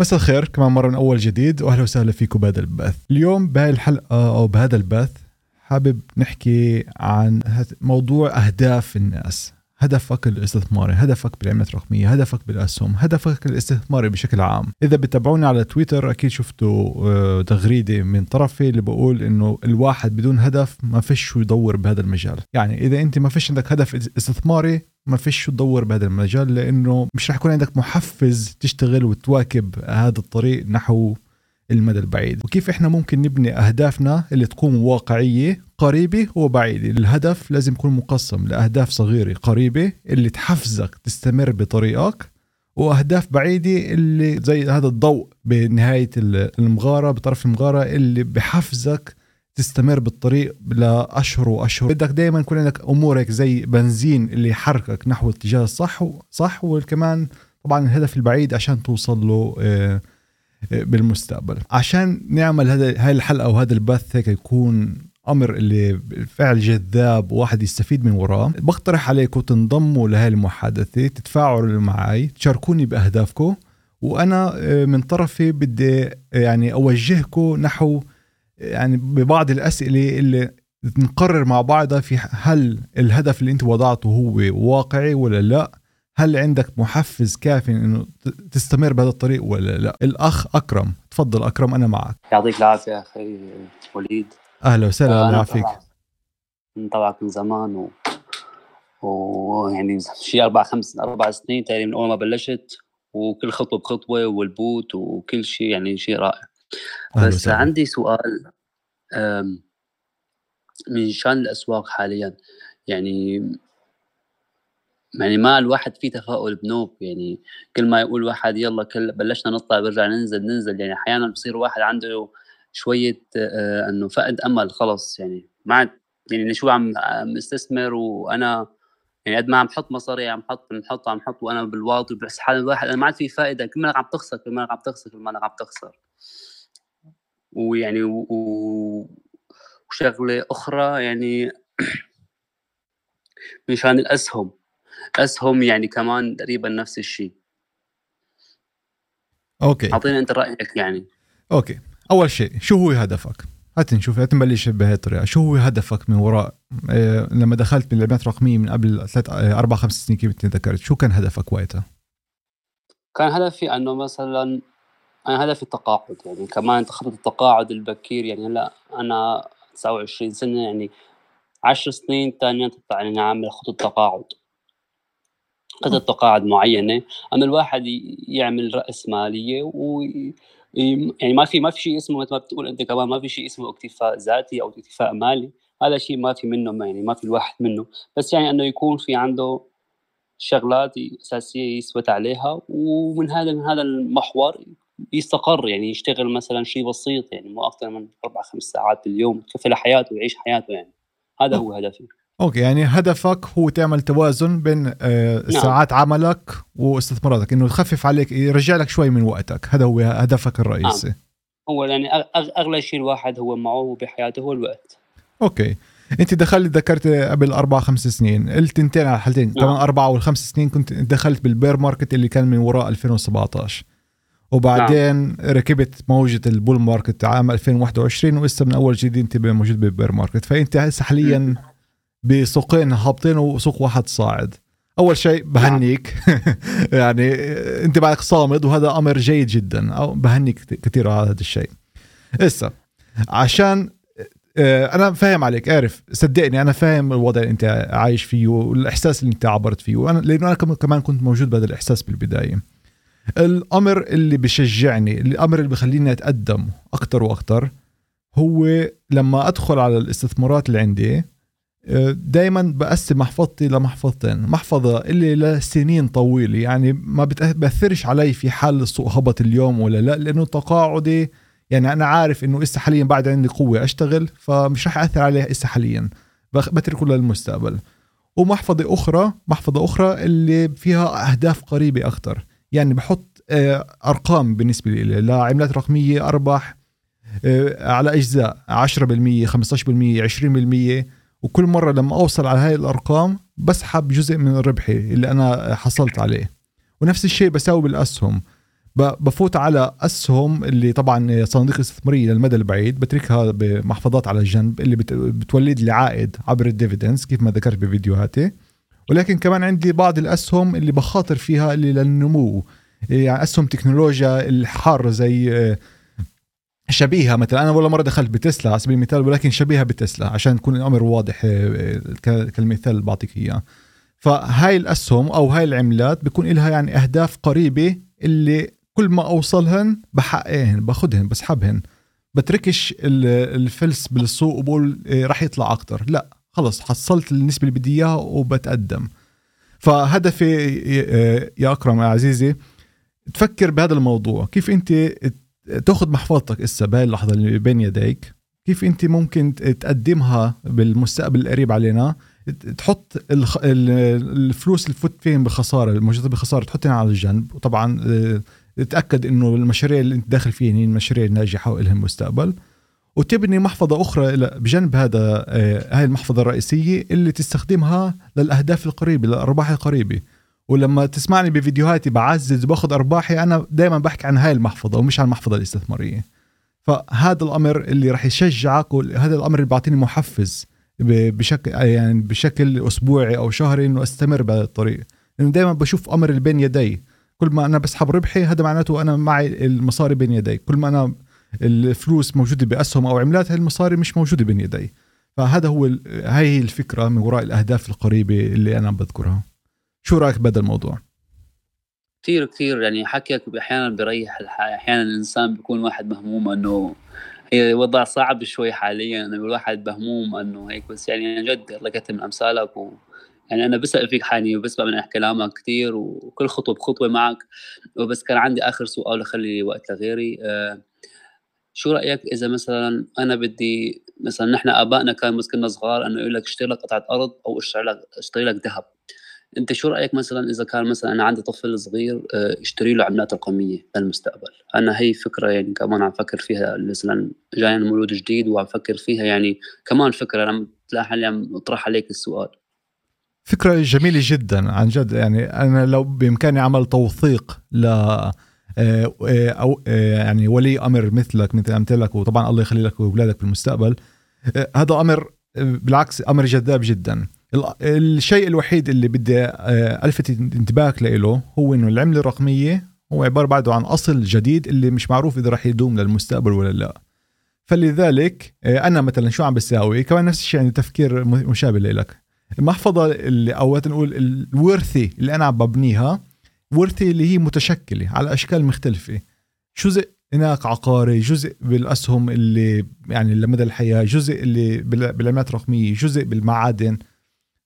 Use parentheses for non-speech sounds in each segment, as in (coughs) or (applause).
مساء الخير كمان مرة من أول جديد وأهلا وسهلا فيكم بهذا البث. اليوم بهاي الحلقة أو بهذا البث حابب نحكي عن موضوع أهداف الناس. هدفك الاستثماري هدفك بالعملات الرقمية هدفك بالأسهم هدفك الاستثماري بشكل عام. إذا بتابعوني على تويتر أكيد شفتوا آه، تغريدة من طرفي اللي بقول إنه الواحد بدون هدف ما فيش يدور بهذا المجال. يعني إذا أنت ما فيش عندك هدف استثماري ما فيش شو تدور بهذا المجال لأنه مش رح يكون عندك محفز تشتغل وتواكب هذا الطريق نحو المدى البعيد. وكيف إحنا ممكن نبني أهدافنا اللي تكون واقعية قريبة وبعيدة؟ الهدف لازم يكون مقسم لأهداف صغيرة قريبة اللي تحفزك تستمر بطريقك وأهداف بعيدة اللي زي هذا الضوء بنهاية المغارة بطرف المغارة اللي بحفزك تستمر بالطريق لأشهر وأشهر. بدك دائما يكون عندك أمورك زي بنزين اللي يحركك نحو الاتجاه الصح صح وكمان طبعا الهدف البعيد عشان توصل له آه بالمستقبل. عشان نعمل هذا هاي الحلقة وهذا البث هيك يكون أمر اللي بالفعل جذاب وواحد يستفيد من وراه. بقترح عليكم تنضموا لهي المحادثة تتفاعلوا معي تشاركوني بأهدافكم وأنا آه، من طرفي بدي آه، يعني أوجهكم نحو يعني ببعض الأسئلة اللي نقرر مع بعضها في هل الهدف اللي انت وضعته هو واقعي ولا لا هل عندك محفز كافي إنه تستمر بهذا الطريق ولا لا. الأخ أكرم تفضل أكرم أنا معك. يعطيك العافية أخي وليد. أهلا وسهلا الله يعافيك. متابعك من زمان و ويعني شيء أربع خمس أربع سنين تقريبا من أول ما بلشت وكل خطوة بخطوة والبوت وكل شيء يعني شيء رائع. بس. عندي سؤال من شان الأسواق حاليا. يعني يعني ما الواحد فيه تفاؤل بنوب يعني كل ما يقول واحد يلا كل بلشنا نطلع برجع ننزل ننزل. يعني أحيانا بصير واحد عنده شوية آه إنه فقد أمل خلص يعني ما عاد يعني شو عم مستثمر وأنا يعني قد ما عم حط مصاري عم حط عم حط عم حط وأنا بالواطي بس حال الواحد أنا ما عاد في فائدة. كل ما عم تخسر كل ما عم تخسر كل ما عم تخسر. ويعني و... وشغلة أخرى يعني (clears throat) مشان الأسهم. أسهم يعني كمان تقريبا نفس الشيء. okay. اعطينا أنت رأيك يعني. okay. أول شيء شو هو هدفك؟ هات نشوف هات نبلش بهي الطريقة. شو هو هدفك من وراء؟ إيه لما دخلت بالعلامات الرقمية من قبل ثلاث إيه، أربع خمس سنين كيف أنت ذكرت شو كان هدفك وقتها كان هدفي أنه مثلا أنا هدفي التقاعد يعني كمان خطه التقاعد البكير يعني هلأ أنا 29 سنة يعني 10 سنين تطلع يعني عامل خطه تقاعد. خطة تقاعد معينة أن الواحد يعمل رأس مالية و يعني ما في ما في شيء اسمه مثل ما بتقول أنت كمان ما في شيء اسمه اكتفاء ذاتي أو اكتفاء مالي هذا شيء ما في منه يعني ما في الواحد منه. بس يعني إنه يكون في عنده شغلات أساسية يثبت عليها ومن هذا من هذا المحور يستقر يعني يشتغل مثلا شيء بسيط يعني مو أكثر من أربع خمس ساعات باليوم يكفي لحياته ويعيش حياته يعني. هذا هو هدفي. أوكي يعني هدفك هو تعمل توازن بين آه، نعم. ساعات عملك واستثماراتك إنه يخفف عليك يرجع لك شوي من وقتك. هذا هو هدفك الرئيسي. نعم. هو يعني أغلى شيء الواحد هو معه بحياته هو الوقت. okay. أنت دخلت ذكرت قبل أربع خمس سنين التنتين على الحالتين نعم. كمان اربعه والخمس سنين كنت دخلت بال bear market اللي كان من وراء 2017 وبعدين نعم. ركبت موجة ال bull market عام 2021 ولسه من أول جديد انت موجود بال bear market. فأنت هسه حاليا بسوقين هابطين وسوق واحد صاعد. أول شيء بهنيك. (laughs) يعني انت بعدك صامد وهذا أمر جيد جدا. أو بهنيك كثير على هذا الشيء. هسه عشان آه، أنا فاهم عليك. عارف صدقني أنا فاهم الوضع اللي انت عايش فيه والإحساس اللي انت عبرت فيه. وأنا لأنه أنا كمان كنت موجود بهذا الإحساس بالبداية. الأمر اللي بشجعني الأمر اللي بخليني أتقدم أكثر وأكثر هو لما أدخل على الاستثمارات اللي عندي دائما بقسم محفظتي لمحفظتين محفظة اللي لسنين طويلة يعني ما بتأثرش علي في حال السوق هبط اليوم ولا لا لأنه تقاعدي يعني أنا عارف إنه إسا حاليا بعد عندي قوة أشتغل فمش رح أثر عليها إسا حاليا. بتركه للمستقبل. ومحفظة أخرى محفظة أخرى اللي فيها أهداف قريبة أكثر يعني بحط آه، أرقام بالنسبة لي لعملات رقمية أرباح آه، على أجزاء 10% 15% 20% وكل مرة لما أوصل على هاي الأرقام بسحب جزء من ربحي اللي أنا حصلت عليه. ونفس الشيء بساوي بالأسهم. بفوت على أسهم اللي طبعا صناديق استثمارية للمدى البعيد بتركها بمحفظات على الجنب اللي بتولد لي عائد عبر الديفيدنس كيف ما ذكرت بفيديوهاتي. ولكن كمان عندي بعض الأسهم اللي بخاطر فيها اللي للنمو. يعني أسهم تكنولوجيا الحارة زي آه، شبيهة مثلا. أنا ولا مرة دخلت بتسلا على سبيل المثال ولكن شبيهة بتسلا عشان يكون الأمر واضح آه، كالمثال بعطيك إياه. فهاي الأسهم أو هاي العملات بيكون لها يعني أهداف قريبة اللي كل ما أوصلهن بحققهن باخذهن بسحبهن. بتركش الفلس بالسوق وبقول راح يطلع أكتر. لا. خلص حصلت النسبة اللي بدي إياها وبتقدم. فهدفي يا أكرم يا عزيزي تفكر بهذا الموضوع. كيف أنت تاخذ محفظتك إسا بهاي اللحظة اللي بين يديك؟ كيف أنت ممكن تقدمها بالمستقبل القريب علينا؟ تحط الفلوس اللي فوت فيهم بخسارة الموجودة بخسارة تحطها على الجنب. وطبعا آه، تأكد إنه المشاريع اللي أنت داخل فيها هي المشاريع الناجحة ولهم مستقبل وتبني محفظة أخرى بجنب هذا آه، هاي المحفظة الرئيسية اللي تستخدمها للأهداف القريبة للأرباح القريبة. ولما تسمعني بفيديوهاتي بعزز باخذ أرباحي أنا دائما بحكي عن هاي المحفظة ومش عن المحفظة الاستثمارية. فهذا الأمر اللي راح يشجعك وهذا الأمر اللي بيعطيني محفز بشكل يعني بشكل أسبوعي أو شهري إنه أستمر بهذا الطريق. لأنه دائما بشوف أمر اللي بين يدي. كل ما أنا بسحب ربحي هذا معناته أنا معي المصاري بين يدي. كل ما أنا الفلوس موجودة بأسهم أو عملات هاي المصاري مش موجودة بين يدي. فهذا هو هاي الفكرة من وراء الأهداف القريبة اللي أنا بذكرها. شو رأيك بهذا الموضوع؟ كثير كثير. يعني حكيك أحيانا بيريح أحيانا الإنسان بيكون واحد مهموم إنه هي وضع صعب شوي حاليا. انه الواحد مهموم إنه هيك. بس يعني جد لقيت من أمثالك و يعني أنا بسأل فيك حاني وبسمع من كلامك كثير وكل خطوة بخطوة معك. وبس كان عندي آخر سؤال اخلي وقت لغيري. أه شو رأيك إذا مثلا أنا بدي مثلا نحن آبائنا كان بس كنا صغار إنه يقول لك اشتري لك قطعة أرض أو اشتري لك اشتري لك ذهب. أنت شو رأيك مثلا إذا كان مثلا أنا عندي طفل صغير آه، اشتري له عملات رقمية للمستقبل؟ أنا هي فكرة يعني كمان عم فكر فيها مثلا جاي مولود جديد وعم فكر فيها يعني كمان فكرة أنا تلاقي عم اطرح عليك السؤال. فكرة جميلة جدا عن جد يعني أنا لو بإمكاني عمل توثيق ل أو آه، يعني ولي أمر مثلك مثل أمثلك وطبعا الله يخلي لك وأولادك بالمستقبل هذا أمر بالعكس أمر جذاب جدا. الشيء الوحيد اللي بدي ألفت انتباهك له هو إنه العملة الرقمية هو عبارة بعده عن أصل جديد اللي مش معروف إذا راح يدوم للمستقبل ولا لا. فلذلك أنا مثلا شو عم بساوي؟ كمان نفس الشيء يعني تفكير مشابه لك المحفظة اللي أو نقول الورثي اللي أنا عم ببنيها ورثة اللي هي متشكلة على أشكال مختلفة. جزء هناك عقاري جزء بالأسهم اللي يعني لمدى الحياة جزء اللي بالعملات الرقمية جزء بالمعادن.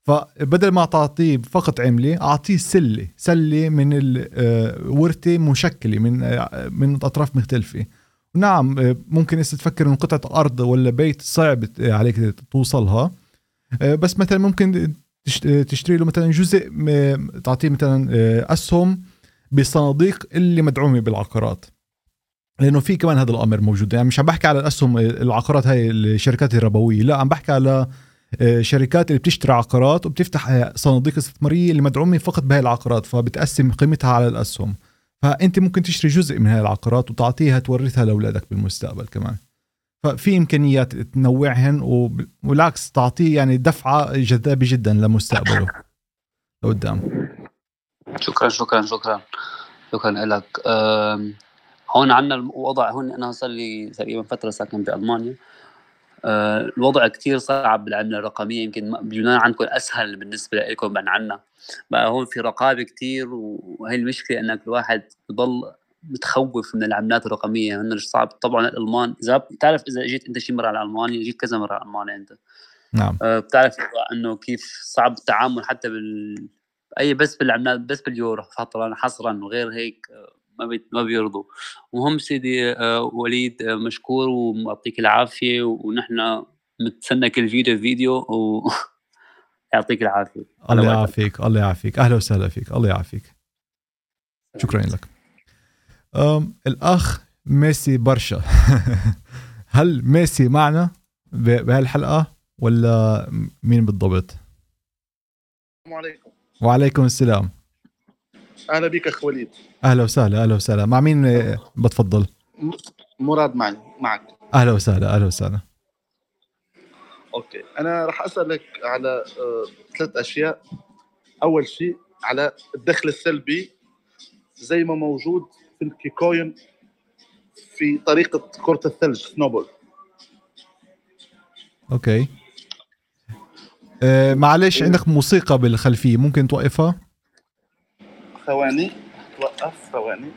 فبدل ما تعطيه فقط عملة أعطيه سلة سلة من آه، مشكلة من آه، من أطراف مختلفة. نعم آه، ممكن إذا تفكر إنه قطعة أرض ولا بيت صعب عليك توصلها. بس مثلا ممكن تشتري له مثلا جزء تعطيه مثلا آه، أسهم بالصناديق اللي مدعومة بالعقارات. لأنه في كمان هذا الأمر موجود. يعني مش عم بحكي على الأسهم العقارات هاي الشركات الربوية. لا عم بحكي على آه، شركات اللي بتشتري عقارات وبتفتح آه، صناديق استثمارية اللي مدعومة فقط بهاي العقارات فبتقسم قيمتها على الأسهم. فأنت ممكن تشتري جزء من هاي العقارات وتعطيها تورثها لأولادك بالمستقبل كمان. ففي إمكانيات تنوعهن وبالعكس تعطيه يعني دفعة جذابة جدا لمستقبله. لقدام شكرا شكرا شكرا. شكرا لك. هون عندنا الوضع هون أنا صار لي تقريبا فترة ساكن بالمانيا أه الوضع كتير صعب بالعملة الرقمية يمكن بيونان عندكم أسهل بالنسبة لكم من عنا. بقى هون في رقابة كتير وهي المشكلة إنك الواحد بضل متخوف من العملات الرقمية إنه صعب. طبعا الألمان إذا بتعرف إذا جيت أنت شي مرة على ألمانيا جيت كذا مرة على ألمانيا أنت. نعم. أه بتعرف إنه كيف صعب التعامل حتى بال أي بس بالعملات بس باليورو فطرا حصرا وغير هيك آه، ما بي... ما بيرضوا. المهم سيدي أه وليد مشكور ويعطيك العافية ونحن متسنى كل فيديو فيديو و (laughs) يعطيك العافية. الله يعافيك الله يعافيك. أهلا وسهلا فيك الله يعافيك. شكرا لك. الأخ ميسي برشا. (laughs) هل ميسي معنا بهالحلقة ولا مين بالضبط؟ السلام عليكم. وعليكم السلام. أهلا بك أخ وليد. أهلا وسهلا أهلا وسهلا. مع مين آه، بتفضل؟ مراد معي معك. أهلا وسهلا أهلا وسهلا. okay. أنا راح أسألك على آه، ثلاث أشياء. أول شيء على الدخل السلبي. زي ما موجود ال KuCoin في طريقة كرة الثلج snowball. okay. آه معلش عندك موسيقى بالخلفية ممكن توقفها؟ ثواني توقف ثواني.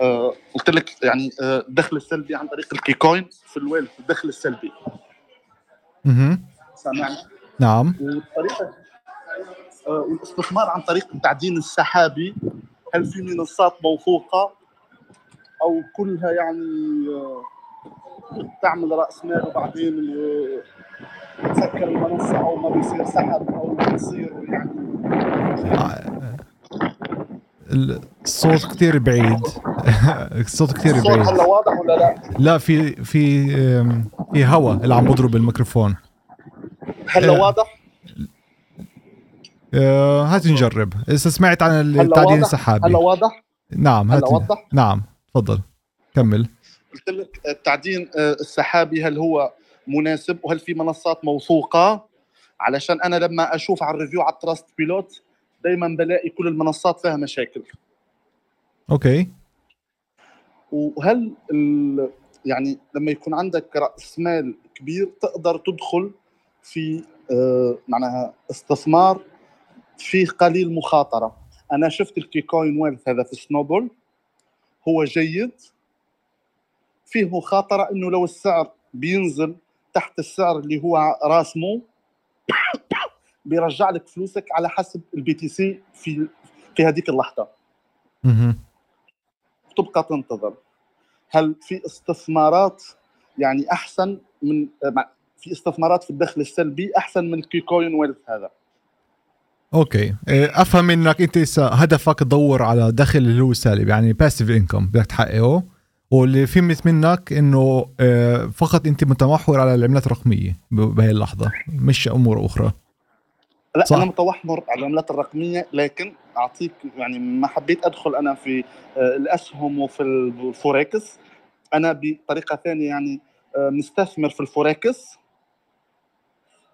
آه قلت لك يعني آه، الدخل السلبي عن طريق ال KuCoin في ال wealth الدخل السلبي. أها سامعني؟ نعم. والطريقة آه، والاستثمار عن طريق التعدين السحابي هل في منصات موثوقة أو كلها يعني آه، تعمل رأس مال وبعدين آه، تسكر المنصة أو ما بيصير سحب أو بيصير يعني الصوت كتير بعيد (laughs) الصوت الصوت بعيد هلا واضح ولا لا؟ لا في في في هواء اللي عم بضرب الميكروفون هلا آه. واضح؟ آه، هات نجرب. إذا سمعت عن هلا التعدين؟ السحابي. هلا واضح؟ نعم هلا هات وضح؟ نعم تفضل. كمل. قلت لك التعدين آه، السحابي هل هو مناسب وهل في منصات موثوقة؟ علشان أنا لما أشوف على ال review على ال Trustpilot دائما بلاقي كل المنصات فيها مشاكل. okay. وهل ال- يعني لما يكون عندك رأس مال كبير تقدر تدخل في آه، معناها استثمار فيه قليل مخاطرة. أنا شفت ال KuCoin wealth هذا في snowball هو جيد. فيه مخاطرة إنه لو السعر بينزل تحت السعر اللي هو راسمه (coughs) بيرجع لك فلوسك على حسب ال BTC في في هذيك اللحظة. تبقى تنتظر. هل في استثمارات؟ يعني أحسن من في استثمارات في الدخل السلبي أحسن من ال KuCoin wealth هذا. okay أفهم إنك أنت هسه هدفك تدور على دخل اللي هو سالب يعني passive income بدك تحققه. واللي فهمت منك إنه آه، فقط أنت متمحور على العملات الرقمية بهي اللحظة مش أمور أخرى. لا صح. أنا متمحور على العملات الرقمية لكن أعطيك يعني ما حبيت أدخل أنا في آه، الأسهم وفي الفوركس أنا بطريقة ثانية يعني آه، مستثمر في الفوركس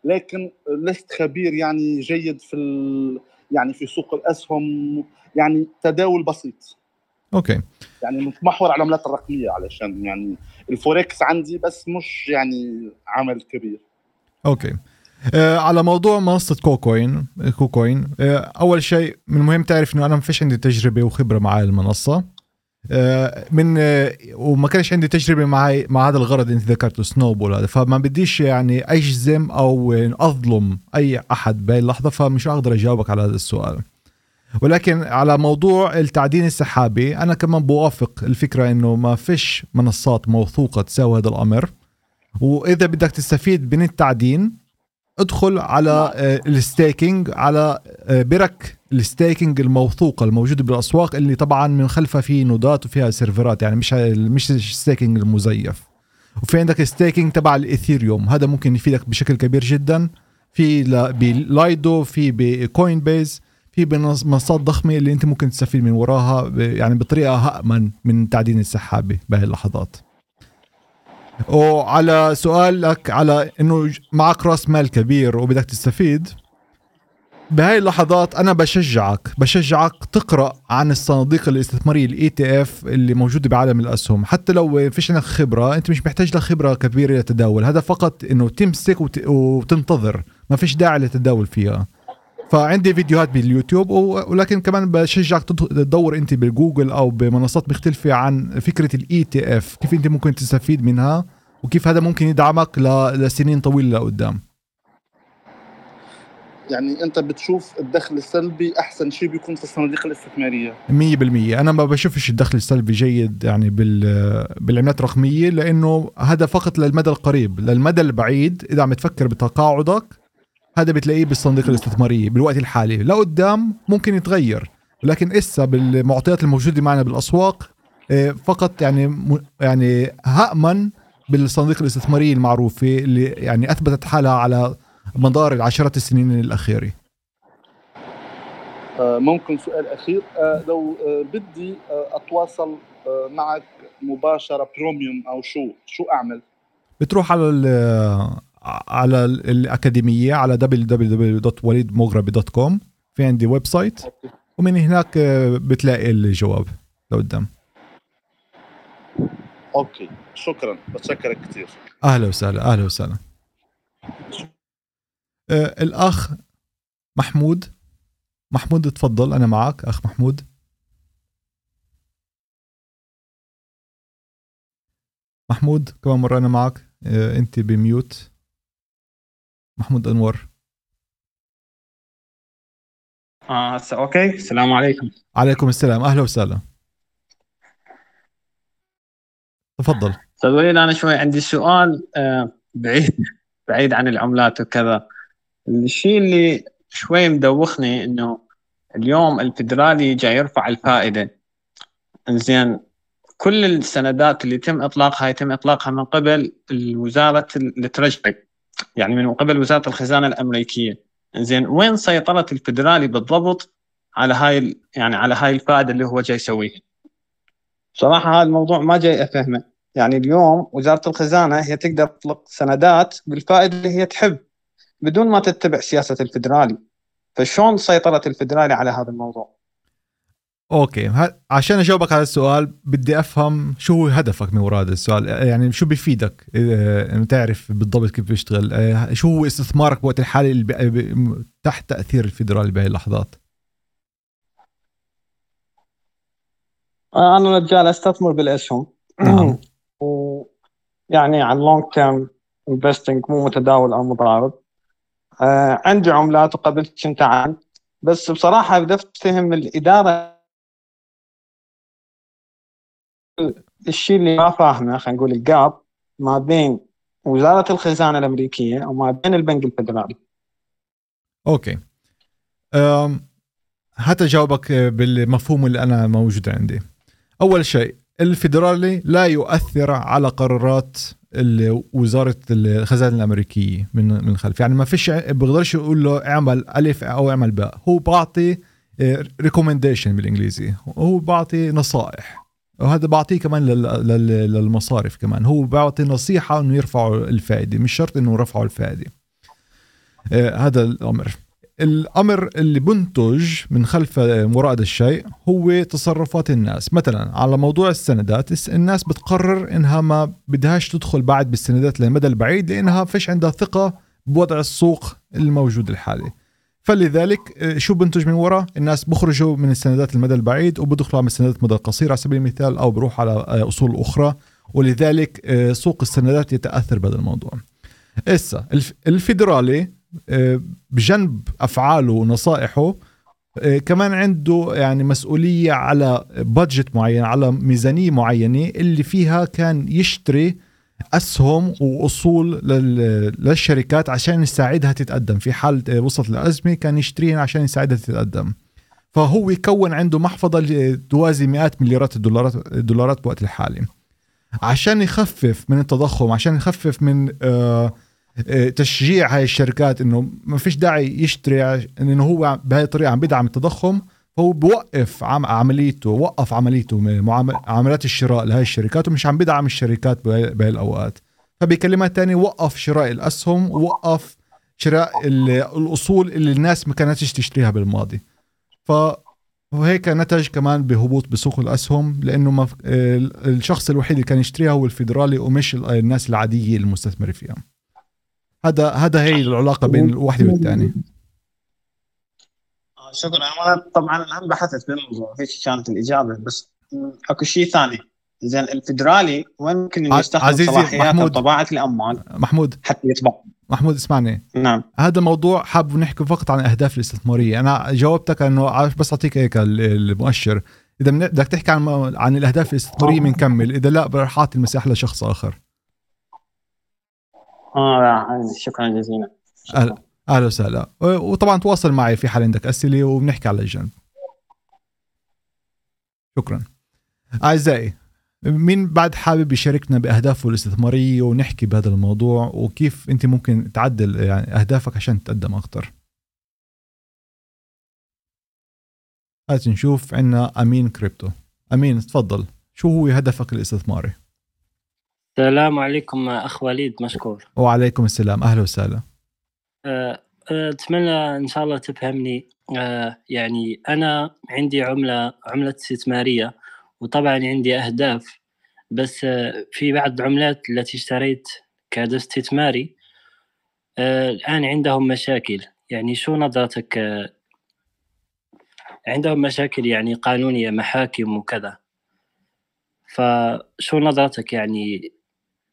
لكن لست خبير يعني جيد في ال- يعني في سوق الأسهم. يعني تداول بسيط. أوكي. يعني متمحور على العملات الرقمية علشان يعني الفوركس عندي بس مش يعني عمل كبير. أوكي. آه على موضوع منصة KuCoin كوكوين آه أول شيء من المهم تعرف إنه أنا ما فيش عندي تجربة وخبرة مع المنصة. من آه وما كانش عندي تجربة مع مع هذا الغرض اللي أنت ذكرته سنوبول هذا. فما بديش يعني أجزم أو أظلم أي أحد بهي اللحظة فمش أقدر أجاوبك على هذا السؤال. ولكن على موضوع التعدين السحابي أنا كمان بوافق الفكرة إنه ما فيش منصات موثوقة تساوي هذا الأمر. وإذا بدك تستفيد من التعدين ادخل على آه، ال staking على آه، برك ال staking الموثوقه الموجوده بالأسواق اللي طبعا من خلفها في node ات وفيها سيرفرات يعني مش مش ال staking المزيف. وفي عندك staking تبع الإيثيريوم هذا ممكن يفيدك بشكل كبير جدا. في ب Lido في ب Coinbase في منصات ضخمة اللي أنت ممكن تستفيد من وراها يعني بطريقة امن من التعدين السحابي بهي اللحظات. وعلى سؤالك على إنه معك راس مال كبير وبدك تستفيد بهاي اللحظات أنا بشجعك بشجعك تقرأ عن الصناديق الاستثمارية ال ETF اللي موجودة بعالم الأسهم. حتى لو فيش عندك خبرة أنت مش محتاج لك خبره كبيرة للتداول هذا فقط إنه تمسك وت... وتنتظر. ما فيش داعي للتداول فيها. فعندي فيديوهات باليوتيوب ولكن كمان بشجعك تد- تدور أنت بالجوجل أو بمنصات مختلفة عن فكرة ال ETF كيف أنت ممكن تستفيد منها؟ وكيف هذا ممكن يدعمك ل- لسنين طويلة لقدام؟ يعني أنت بتشوف الدخل السلبي أحسن شيء بيكون في الصناديق الاستثمارية. 100% أنا ما بشوفش الدخل السلبي جيد يعني بال بالعملات الرقمية لأنه هذا فقط للمدى القريب للمدى البعيد. إذا عم تفكر بتقاعدك هذا بتلاقيه بالصناديق الاستثمارية بالوقت الحالي. لقدام ممكن يتغير لكن إسا بالمعطيات الموجودة معنا بالأسواق آه، فقط يعني يعني هأمن بالصناديق الاستثمارية المعروفة اللي يعني أثبتت حالها على مدار العشرات السنين الأخيرة؟ آه، ممكن سؤال أخير. آه، لو آه، بدي أتواصل آه، معك مباشرة بروميوم أو شو شو أعمل؟ بتروح على ال على ال- الأكاديمية على www.walidmograbi.com في عندي website ومن هناك بتلاقي الجواب لقدام أوكي. شكرا. بتشكرك كثير أهلا وسهلا أهلا وسهلا. الأخ محمود. محمود تفضل أنا معك أخ محمود. محمود كمان مرة أنا معك آه أنت ب mute. محمود أنور. آه هسه أوكي. السلام عليكم. عليكم السلام. أهلا وسهلا. تفضل. أستاذ وليد أنا شوي عندي سؤال آه بعيد بعيد عن العملات وكذا. الشيء اللي شوي مدوخني إنه اليوم الفدرالي جاي يرفع الفائدة. زين كل السندات اللي يتم إطلاقها يتم إطلاقها من قبل وزاره ال Treasury يعني من قبل وزارة الخزانة الأمريكية. زين وين سيطرة الفدرالي بالضبط على هاي يعني على هاي الفائدة اللي هو جاي يسويها؟ صراحة هذا الموضوع ما جاي أفهمه. يعني اليوم وزارة الخزانة هي تقدر تطلق سندات بالفائدة اللي هي تحب. بدون ما تتبع سياسة الفدرالي. فشلون سيطرة الفدرالي على هذا الموضوع؟ أوكي. عشان أجاوبك على السؤال بدي أفهم شو هو هدفك من وراء هذا السؤال. يعني شو بيفيدك؟ انه تعرف بالضبط كيف بيشتغل. آه، شو هو استثمارك بوقت الحالي تحت تأثير الفيدرالي بهي اللحظات؟ أنا رجال أستثمر بالاسهم نعم. (clears throat) ويعني على ال long term investing مو متداول أو مضارب. آه عندي عملات وقبلت كنت عن بس بصراحة بدأت فهم الإدارة الشيء اللي ما فاهمه خلينا نقول ال gap ما بين وزارة الخزانة الأمريكية وما بين البنك الفدرالي. أوكي. أم حتى جاوبك بالمفهوم اللي أنا موجود عندي. أول شيء الفيدرالي لا يؤثر على قرارات وزارة الخزانة الأمريكية من من خلف. يعني ما فيش بقدرش يقول له اعمل الف أو اعمل باء هو بعطي recommendation بالإنجليزي. هو بعطي نصائح. وهذا بعطيه كمان لل- لل- للمصارف كمان. هو بعطي نصيحة إنه يرفعوا الفائدة. مش شرط إنه رفعوا الفائدة. آه، هذا الأمر. الأمر اللي بنتج من خلف وراء هذا الشيء هو تصرفات الناس. مثلا على موضوع السندات الس- الناس بتقرر إنها ما بدهاش تدخل بعد بالسندات للمدى البعيد لأنها فيش عندها ثقة بوضع السوق الموجود الحالي. فلذلك آه، شو بنتج من وراء؟ الناس بخرجوا من السندات المدى البعيد وبدخلوا على السندات المدى القصير على سبيل المثال أو بروحوا على آه، أصول أخرى. ولذلك آه، سوق السندات يتأثر بهذا الموضوع. الف- الفيدرالي بجنب أفعاله ونصائحه آه، كمان عنده يعني مسؤولية على بادجت معين على ميزانية معينة اللي فيها كان يشتري أسهم وأصول لل- للشركات عشان يساعدها تتقدم. في حال آه، وصلت الازمه كان يشتريها عشان يساعدها تتقدم. فهو يكون عنده محفظة توازي مئات مليارات الدولارات الدولارات بوقت الحالي. عشان يخفف من التضخم عشان يخفف من آه آه، تشجيع هاي الشركات إنه ما فيش داعي يشتري انه هو بهاي الطريقة عم بيدعم التضخم فهو بوقف عم عمليته وقف عمليته عمليات الشراء لهاي الشركات ومش عم بيدعم الشركات بهاي الأوقات. فبكلمات تانية وقف شراء الأسهم ووقف شراء ال- الأصول اللي الناس ما كانتش تشتريها بالماضي. ف وهيك نتج كمان بهبوط بسوق الأسهم لأنه ال- الشخص الوحيد اللي كان يشتريها هو الفيدرالي ومش ال- الناس العادية المستثمرة فيها. هذا هذا هي العلاقة بين الواحد والثاني آه، شكرا. أنا طبعا الان بحثت بالموضوع هيك كانت الإجابة بس أكو شيء ثاني. زين الفدرالي وين ممكن يستخدم صلاحيات. طباعة الأموال؟ محمود. حتى يطبع. محمود اسمعني. نعم. هذا موضوع حاب نحكي فقط عن الاهداف الاستثمارية. أنا جاوبتك إنه بس أعطيك هيك ال- المؤشر. إذا بدك تحكي عن عن الأهداف الاستثمارية بنكمل إذا لا رح اعطي المساحة لشخص آخر. لا شكرا جزيلا. أهلا. أهلا وسهلا. وطبعا تواصل معي في حال عندك أسئلة وبنحكي على الجنب. شكرا. أعزائي مين بعد حابب يشاركنا بأهدافه الاستثمارية ونحكي بهذا الموضوع؟ وكيف أنت ممكن تعدل يعني أهدافك عشان تقدم أكثر هات نشوف. عندنا أمين كريبتو. أمين تفضل. شو هو هدفك الاستثماري؟ السلام عليكم أخ وليد مشكور وعليكم السلام أهلا وسهلا. أه، أه، أتمنى إن شاء الله تفهمني. أه، يعني أنا عندي عملة عملة استثمارية وطبعا عندي أهداف بس في بعض العملات التي اشتريت كهدف استثماري الآن عندهم مشاكل. يعني شو نظرتك؟ عندهم مشاكل يعني قانونية محاكم وكذا. فشو نظرتك يعني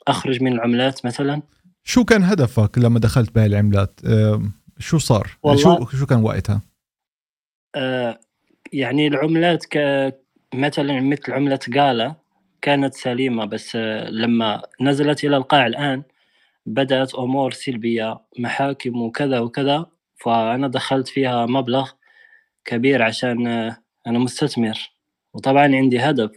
أخرج من العملات مثلا؟ شو كان هدفك لما دخلت بهاي العملات؟ شو صار؟ يعني شو شو كان وقتها؟ آه يعني العملات ك مثلا مثل عملة قالة كانت سليمة بس آه لما نزلت إلى القاع الآن بدأت أمور سلبية محاكم وكذا وكذا فأنا دخلت فيها مبلغ كبير عشان آه أنا مستثمر. وطبعا عندي هدف.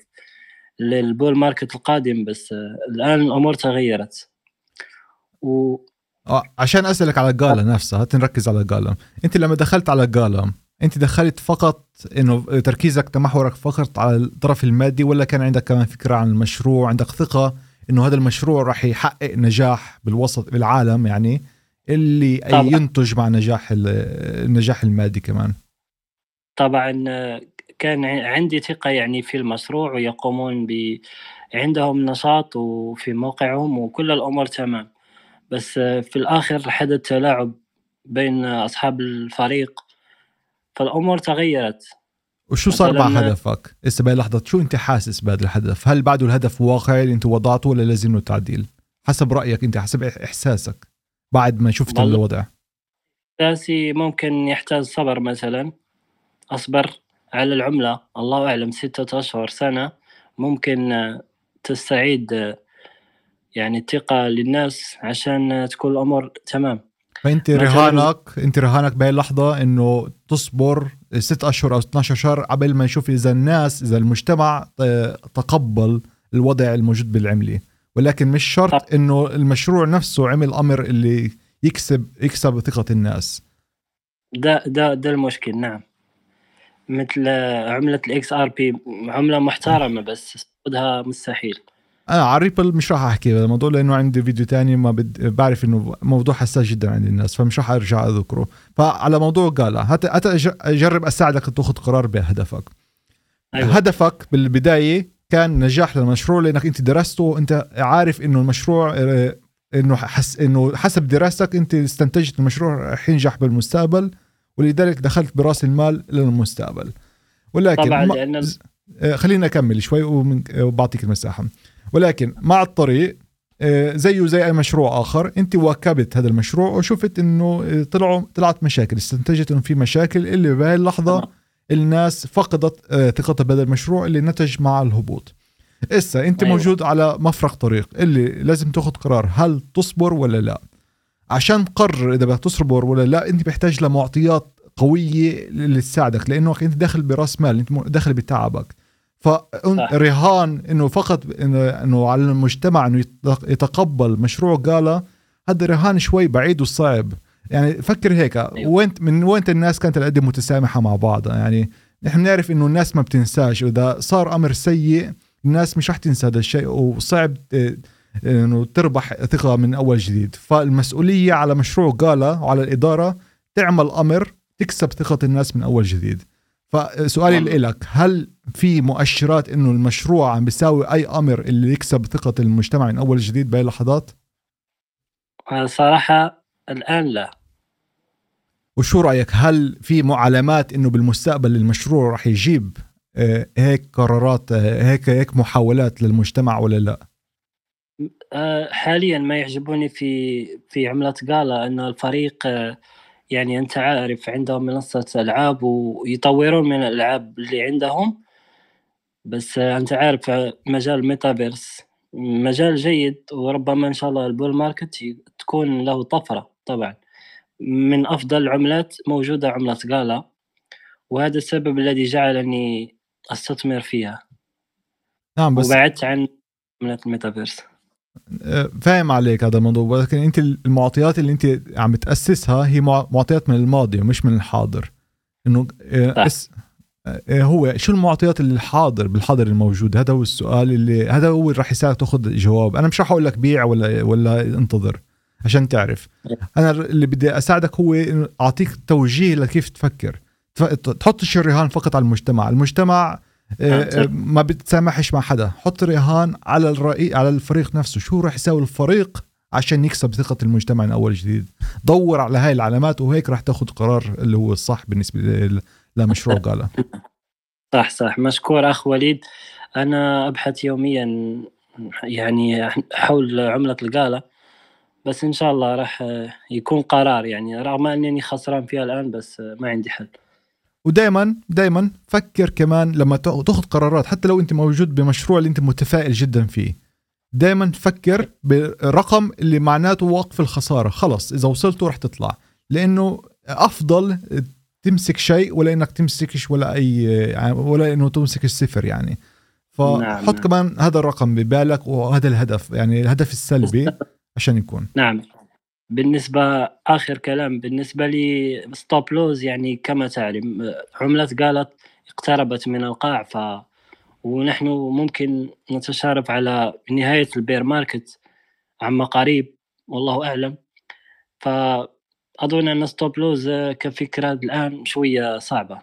للبول ماركت القادم بس آه، الآن الأمور تغيرت. و آه عشان أسألك على جالا نفسها نركز على جالا أنت لما دخلت على جالا أنت دخلت فقط إنه تركيزك تمحورك فقط على الطرف المادي ولا كان عندك كمان فكرة عن المشروع؟ عندك ثقة إنه هذا المشروع راح يحقق نجاح بالوسط بالعالم يعني؟ اللي طبعا. ينتج مع نجاح النجاح المادي كمان. طبعا كان عندي ثقة يعني في المشروع ويقومون ب عندهم نشاط وفي موقعهم وكل الأمور تمام بس في الآخر حدث تلاعب بين أصحاب الفريق فالأمور تغيرت وشو صار مع هدفك؟ هسه بهي اللحظة شو أنت حاسس بهذا الهدف؟ هل بعده الهدف واقعي اللي أنت وضعته ولا لازم له تعديل؟ حسب رأيك أنت حسب إحساسك بعد ما شفت الوضع إحساسي ممكن يحتاج صبر مثلا أصبر على العملة الله أعلم ستة أشهر سنة ممكن آه، تستعيد آه، يعني الثقة للناس عشان تكون الأمور تمام. فأنت رهانك أنت رهانك بهي اللحظة إنه تصبر ست أشهر أو 12 شهر قبل ما نشوف إذا الناس إذا المجتمع آه، تقبل الوضع الموجود بالعملة. ولكن مش شرط إنه المشروع نفسه عمل أمر اللي يكسب يكسب ثقة الناس. ده ده ده المشكل نعم. مثل عملة ال XRP عملة محترمة بس صعودها مستحيل. أنا على Ripple مش راح أحكي بهذا الموضوع لأنه عندي فيديو تاني ما بد... بعرف إنه موضوع حساس جدا عند الناس فمش راح أرجع أذكره. فعلى موضوع قالا هات هات أجرب أساعدك تأخذ قرار بهدفك. أيوة. هدفك بالبداية كان نجاح للمشروع لأنك أنت درسته وأنت عارف إنه المشروع آه، إنه حس إنه حسب دراستك أنت استنتجت المشروع رح ينجح بالمستقبل. ولذلك دخلت براس المال للمستقبل ولكن طبعا ما... لأن... آه، خلينا أكمل شوي وبعطيك المساحة. ولكن مع الطريق آه، زيه زي أي مشروع آخر أنت واكبت هذا المشروع وشفت إنه آه، طلعوا طلعت مشاكل استنتجت إنه في مشاكل اللي بهي اللحظة الناس فقدت ثقتها بهذا المشروع اللي نتج مع الهبوط. إسا أنت أيوة. موجود على مفرق طريق اللي لازم تاخذ قرار هل تصبر ولا لا؟ عشان تقرر إذا بدك تصبر ولا لا أنت محتاج لمعطيات قوية اللي تساعدك لأنه أنت داخل برأس مال أنت داخل بتعبك. فرهان إنه فقط إنه على المجتمع إنه يتقبل مشروع قالا هذا رهان شوي بعيد وصعب. يعني فكر هيك أيوه. وين من وين الناس كانت القد متسامحة مع بعضها؟ يعني نحن نعرف إنه الناس ما بتنساش وإذا صار أمر سيء الناس مش رح تنسى هذا الشيء وصعب آه، إنه تربح ثقة من أول جديد. فالمسؤولية على مشروع قالا وعلى الإدارة تعمل أمر تكسب ثقة الناس من أول جديد. فسؤالي لك هل في مؤشرات إنه المشروع عم بيساوي أي أمر اللي يكسب ثقة المجتمع من أول جديد باي لحظات صراحة الآن لا. وشو رأيك؟ هل في معلمات إنه بالمستقبل المشروع راح يجيب آه، هيك قرارات آه، هيك هيك محاولات للمجتمع ولا لا؟ حاليا ما يعجبوني في في عملة قالة انه الفريق يعني أنت عارف عندهم منصة ألعاب ويطورون من الألعاب اللي عندهم. بس أنت عارف مجال ميتافيرس مجال جيد وربما إن شاء الله ال bull market تكون له طفرة طبعا. من أفضل العملات موجودة عملة Gala وهذا السبب الذي جعلني أستثمر فيها. نعم بس وبعدت عن عملة الميتافيرس فاهم عليك هذا الموضوع ولكن أنت المعطيات اللي أنت عم تاسسها هي معطيات من الماضي ومش من الحاضر. إنه آه، اس آه، هو شو المعطيات اللي الحاضر بالحاضر الموجود؟ هذا هو السؤال اللي هذا هو اللي راح يساعدك تأخذ جواب. أنا مش راح أقول لك بيع ولا ولا انتظر عشان تعرف. أنا اللي بدي أساعدك هو أعطيك توجيه لكيف تفكر. تف- تحطش الرهان فقط على المجتمع. المجتمع ما بتسامحش مع حدا. حط رهان على الرئي على الفريق نفسه. شو راح يساوي الفريق عشان يكسب ثقة المجتمع من أول جديد؟ دور على هاي العلامات وهيك راح تاخذ قرار اللي هو الصح بالنسبة لمشروع (laughs) قالا. صح صح. مشكور أخ وليد. أنا أبحث يوميا يعني حول عملة القاله بس إن شاء الله راح يكون قرار. يعني رغم أنني خسران فيها الآن بس ما عندي حل. ودائما دائما فكر كمان لما تأخذ قرارات حتى لو أنت موجود بمشروع اللي أنت متفائل جدا فيه. دائما فكر برقم اللي معناته وقف الخسارة. خلص إذا وصلته رح تطلع. لأنه أفضل تمسك شيء ولا إنك تمسكش ولا أي ولا إنه تمسك الصفر يعني. فحط نعم، نعم. نعم. كمان هذا الرقم ببالك وهذا الهدف يعني الهدف السلبي (laughs) عشان يكون. نعم. بالنسبة آخر كلام بالنسبة لي stop loss يعني كما تعلم عملة Gala اقتربت من القاع ف ونحن ممكن نتشارف على نهاية ال bear market عما قريب والله أعلم. فأظن أن stop loss كفكرة الآن شوية صعبة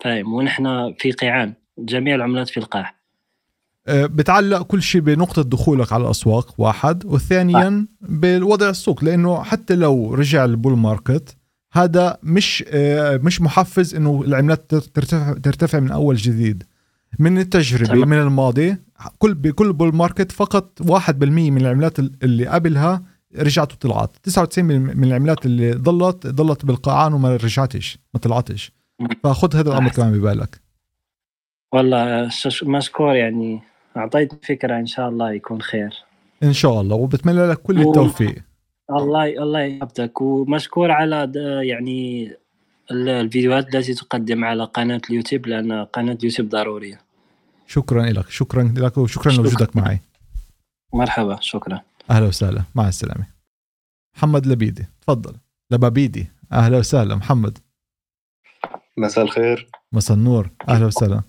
فاهم؟ ونحن في قيعان جميع العملات في القاع. بتعلق كل شيء بنقطة دخولك على الأسواق واحد. وثانيا بالوضع السوق لأنه حتى لو رجع ال bull market هذا مش آه، مش محفز إنه العملات ترتفع ترتفع من أول جديد. من التجربة تمام. من الماضي كل بكل بول ماركت فقط 1% من العملات اللي قبلها رجعت وطلعت. 99% من العملات اللي ضلت ضلت بالقاعان وما رجعتش ما طلعتش. فخذ هذا الأمر. كمان ببالك. والله مشكور يعني؟ أعطيت فكرة إن شاء الله يكون خير. إن شاء الله وبتمنى لك كل و- التوفيق. الله الله يحفظك. ومشكور على د- يعني ال- الفيديوهات التي تقدم على قناة اليوتيوب لأن قناة اليوتيوب ضرورية. شكرا لك شكرا لك وشكرا شكراً. لوجودك معي. مرحبا شكرا. أهلا وسهلا مع السلامة. محمد لبيدي تفضل. لبابيدي أهلا وسهلا. محمد. مساء الخير. مساء النور أهلا وسهلا.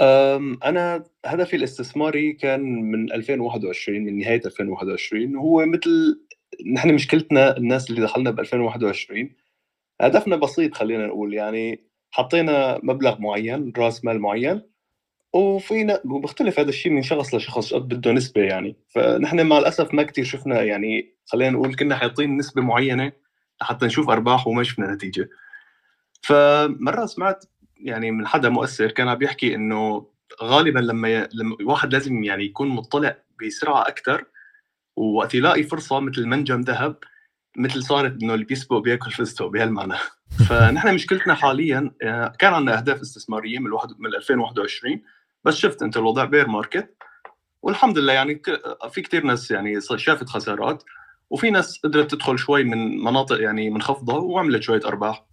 أنا هدفي الاستثماري كان من 2021 من نهاية 2021 وهو مثل نحن مشكلتنا الناس اللي دخلنا ب 2021 هدفنا بسيط خلينا نقول يعني حطينا مبلغ معين رأس مال معين وفينا وبختلف هذا الشيء من شخص لشخص قد بده نسبة يعني. فنحن مع الأسف ما كتير شفنا يعني خلينا نقول كنا حاطين نسبة معينة لحتى نشوف أرباح وما شفنا نتيجة. فمرة سمعت يعني من حدا مؤثر كان عم بيحكي إنه غالبا لما ي... لما الواحد لازم يعني يكون مطلع بسرعة أكثر ووقت يلاقي فرصة مثل منجم ذهب مثل صارت إنه اللي بيسبق بياكل فستق بهالمعنى (laughs) فنحن مشكلتنا حاليا آه، كان عندنا أهداف استثمارية من الواحد من 2021 بس شفت أنت الوضع بير ماركت والحمد لله يعني ك- في كثير ناس يعني شافت خسارات وفي ناس قدرت تدخل شوي من مناطق يعني منخفضه وعملت شوية أرباح.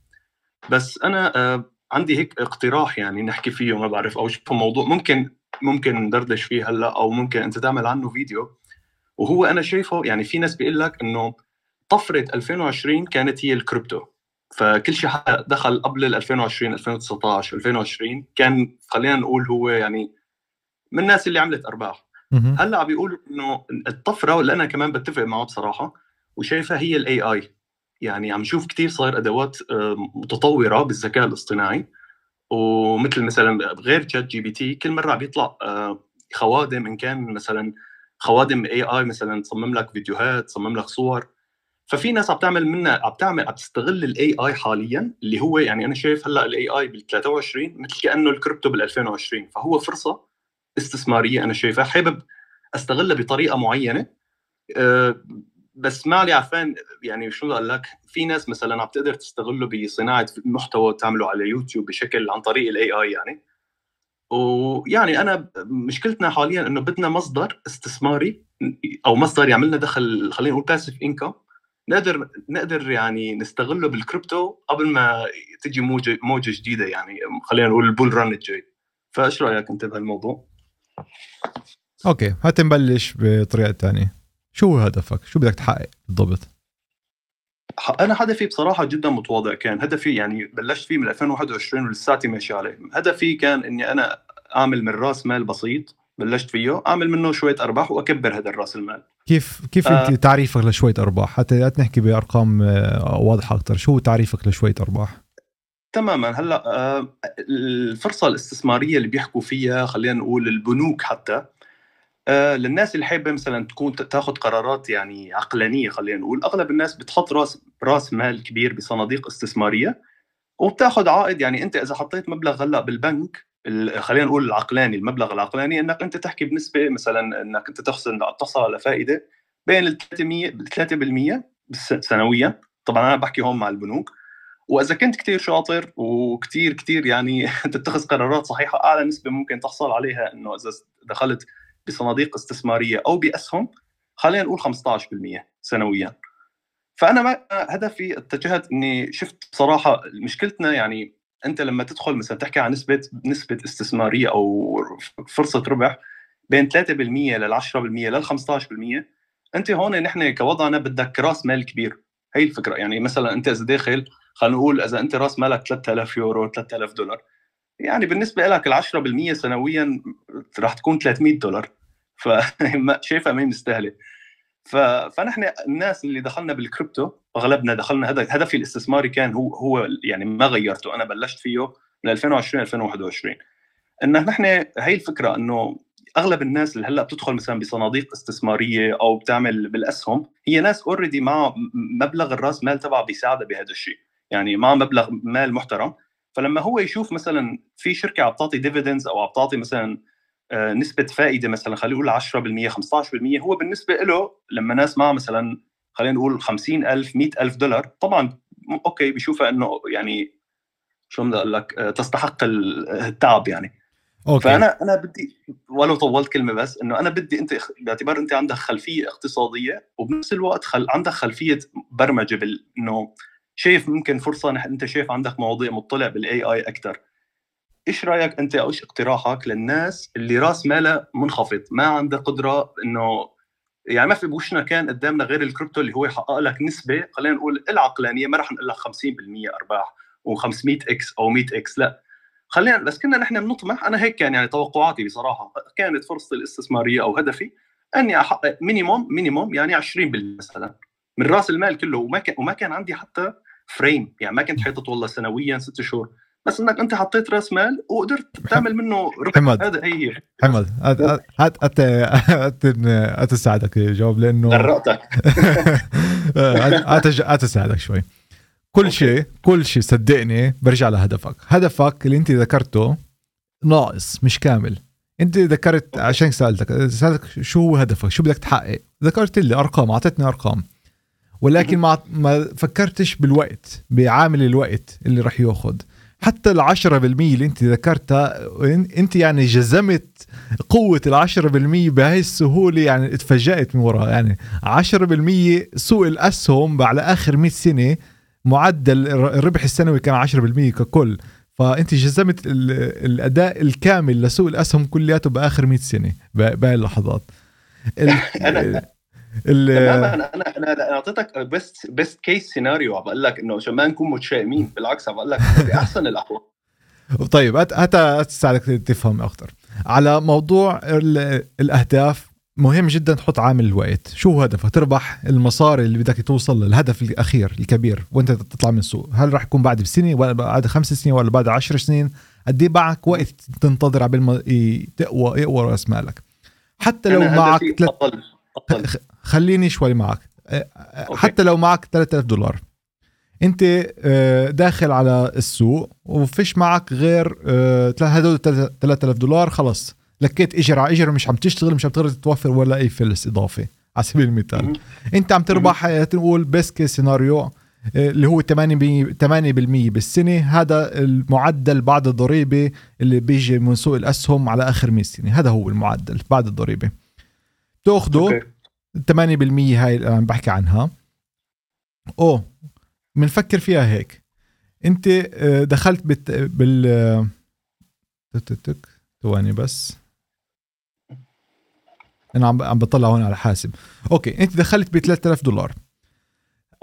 بس أنا آه، عندي هيك اقتراح يعني نحكي فيه ما بعرف أو شوف موضوع ممكن ممكن ندردش فيه هلأ أو ممكن أنت تعمل عنه فيديو. وهو أنا شايفه يعني في ناس بيقول لك إنه طفرة 2020 كانت هي الكريبتو. فكل شيء دخل قبل ال 2020 2019 2020 كان خلينا نقول هو يعني من الناس اللي عملت أرباح. هلأ عم بيقولوا إنه الطفرة واللي أنا كمان بتفق معه بصراحة وشايفها هي ال AI يعني عم نشوف كثير صاير أدوات آه، متطورة بالذكاء الاصطناعي. ومثل مثلا غير ChatGPT كل مرة عم بيطلع آه، خوادم إن كان مثلا خوادم AI مثلا تصمم لك فيديوهات تصمم لك صور. ففي ناس عم تعمل منها عم تعمل عم تستغل ال AI حاليا اللي هو يعني أنا شايف هلأ ال AI بال 23 مثل كأنه الكريبتو بال 2020 فهو فرصة استثمارية أنا شايفها. حابب أستغلها بطريقة معينة. أه، بس ما علي عرفان يعني شو أقول لك في ناس مثلا عم تقدر تستغله بصناعة محتوى تعمله على يوتيوب بشكل عن طريق ال AI يعني. ويعني أنا مشكلتنا حاليا إنه بدنا مصدر استثماري أو مصدر يعمل لنا دخل خلينا نقول passive income نقدر نقدر يعني نستغله بالكريبتو قبل ما تجي موجة موجة جديدة يعني خلينا نقول ال bull run الجاي. فايش رأيك أنت بهالموضوع؟ okay هات نبلش بطريقة تانية. شو هدفك؟ شو بدك تحقق بالضبط؟ أنا هدفي بصراحة جدا متواضع كان. هدفي يعني بلشت فيه من 2021 ولساتي ماشي عليه. هدفي كان إني أنا أعمل من رأس مال بسيط بلشت فيه أعمل منه شوية أرباح وأكبر هذا الراس المال. كيف كيف آه. انت تعريفك لشوية أرباح؟ حتى لا نحكي بأرقام آه، واضحة أكثر شو تعريفك لشوية أرباح؟ تماما. هلأ آه، الفرصة الاستثمارية اللي بيحكوا فيها خلينا نقول البنوك حتى آه، للناس اللي حابة مثلا تكون تاخذ قرارات يعني عقلانية خلينا نقول. أغلب الناس بتحط راس راس مال كبير بصناديق استثمارية وبتاخذ عائد يعني أنت إذا حطيت مبلغ هلأ بالبنك ال- خلينا نقول العقلاني المبلغ العقلاني إنك أنت تحكي بنسبة مثلا إنك أنت تحصل تحصل على فائدة بين ال 300 3% بالس- سنويا. طبعا أنا بحكي هون مع البنوك. وإذا كنت كتير شاطر وكتير كتير يعني (laughs) تتخذ قرارات صحيحة أعلى نسبة ممكن تحصل عليها إنه إذا دخلت بصناديق استثمارية أو بأسهم خلينا نقول 15% سنويا. فأنا ما هدفي اتجهت إني شفت بصراحه مشكلتنا يعني أنت لما تدخل مثلا تحكي عن نسبه نسبة استثمارية أو فرصة ربح بين 3% لل 10% لل 15% أنت هون نحن كوضعنا بدك رأس مال كبير. هي الفكرة. يعني مثلا أنت إذا داخل خلينا نقول إذا أنت رأس مالك 3000 يورو 3000 دولار يعني بالنسبة لك ال 10% سنويا راح تكون 300 دولار. فشايفها (laughs) ما مستاهلة. فنحن الناس اللي دخلنا بالكريبتو أغلبنا دخلنا هذا هدفي الاستثماري كان هو هو يعني ما غيرته أنا بلشت فيه من 2020 2021 إنه نحن هي الفكرة إنه أغلب الناس اللي هلأ بتدخل مثلا بصناديق استثمارية أو بتعمل بالأسهم هي ناس already مع مبلغ الرأس مال تبعها بيساعدها بهذا الشيء. يعني مع مبلغ مال محترم. فلما هو يشوف مثلا في شركة عم تعطي dividends أو عم تعطي مثلا آه، نسبة فائدة مثلا خلينا نقول 10% 15% هو بالنسبة له لما ناس معها مثلا خلينا نقول 50000 100000 دولار طبعا okay بيشوفها إنه يعني شو بدي أقول لك آه، تستحق ال- التعب يعني. okay. فأنا أنا بدي ولو طولت كلمة بس إنه أنا بدي أنت باعتبار أنت عندك خلفية اقتصادية وبنفس الوقت خل... عندك خلفية برمجة بال... إنه شايف ممكن فرصة نح... أنت شايف عندك مواضيع مطلع بال AI أكثر إيش رأيك أنت أو إيش اقتراحك للناس اللي رأس مالها منخفض ما عندها قدرة إنه يعني ما في بوشنا كان قدامنا غير الكريبتو اللي هو يحقق لك نسبة خلينا نقول العقلانية ما راح نقول لك 50% أرباح و500 X أو 100 X لا. خلينا بس كنا نحن بنطمح أنا هيك كان يعني توقعاتي بصراحة. كانت فرصتي الاستثمارية أو هدفي أني أحقق minimum minimum يعني 20% مثلا من رأس المال كله وما كان وما كان عندي حتى فريم. يعني ما كنت حاطط والله سنويا ست شهور. بس إنك أنت حطيت رأس مال وقدرت تعمل منه ربح. حمد. هذا هي. حمد. هات هات هات اساعدك جواب لأنه غرقتك (laughs) هات هات اساعدك شوي. كل. شيء كل شيء صدقني برجع لهدفك. هدفك اللي أنت ذكرته ناقص مش كامل. أنت ذكرت عشان سالتك سألتك شو هو هدفك؟ شو بدك تحقق؟ ذكرت لي أرقام أعطيتني أرقام. ولكن ما ما فكرتش بالوقت بعامل الوقت اللي راح ياخذ حتى ال 10% اللي انت ذكرتها انت يعني جزمت قوة ال 10% بهاي السهولة يعني اتفاجأت من وراها. يعني 10% سوق الأسهم على آخر 100 سنة معدل الربح السنوي كان 10% ككل. فانت جزمت ال- الأداء الكامل لسوق الأسهم كلياته بآخر 100 سنة ب- بهاي اللحظات. ال- (laughs) ال- تماما أنا أنا أنا أعطيتك best best case scenario عم بقول لك إنه عشان ما نكون متشائمين بالعكس عم بقول لك باحسن الأحوال. (laughs) طيب هات تساعدك تفهم أكثر على موضوع ال- الأهداف مهم جدا تحط عامل الوقت. شو هو هدفك؟ تربح المصاري اللي بدك توصل للهدف الأخير الكبير وأنت تطلع من السوق. هل راح يكون بعد بسنة ولا بعد خمس سنين ولا بعد عشر سنين؟ قد إيه معك وقت تنتظر قبل ما تقوى يقوى رأس مالك؟ حتى لو معك هدفي خليني شوي معك. أه، أه، حتى لو معك 3000 دولار. أنت أه، داخل على السوق وفيش معك غير هدول 3000 دولار خلص. حكيت اجر على اجر مش عم تشتغل مش عم تقدر توفر ولا أي فلس إضافي. على سبيل المثال. أنت عم تربح تنقول best case scenario اللي هو 8% 8% بالسنة. هذا المعدل بعد الضريبة اللي بيجي من سوق الأسهم على آخر 100 سنة. هذا هو المعدل بعد الضريبة. تاخده. okay. 8% هاي اللي عم بحكي عنها. أوه بنفكر فيها هيك. أنت آه، دخلت بت... بال آه، تك ثواني بس. أنا عم عم بطلع هون على حاسب. okay أنت دخلت ب 3000 دولار.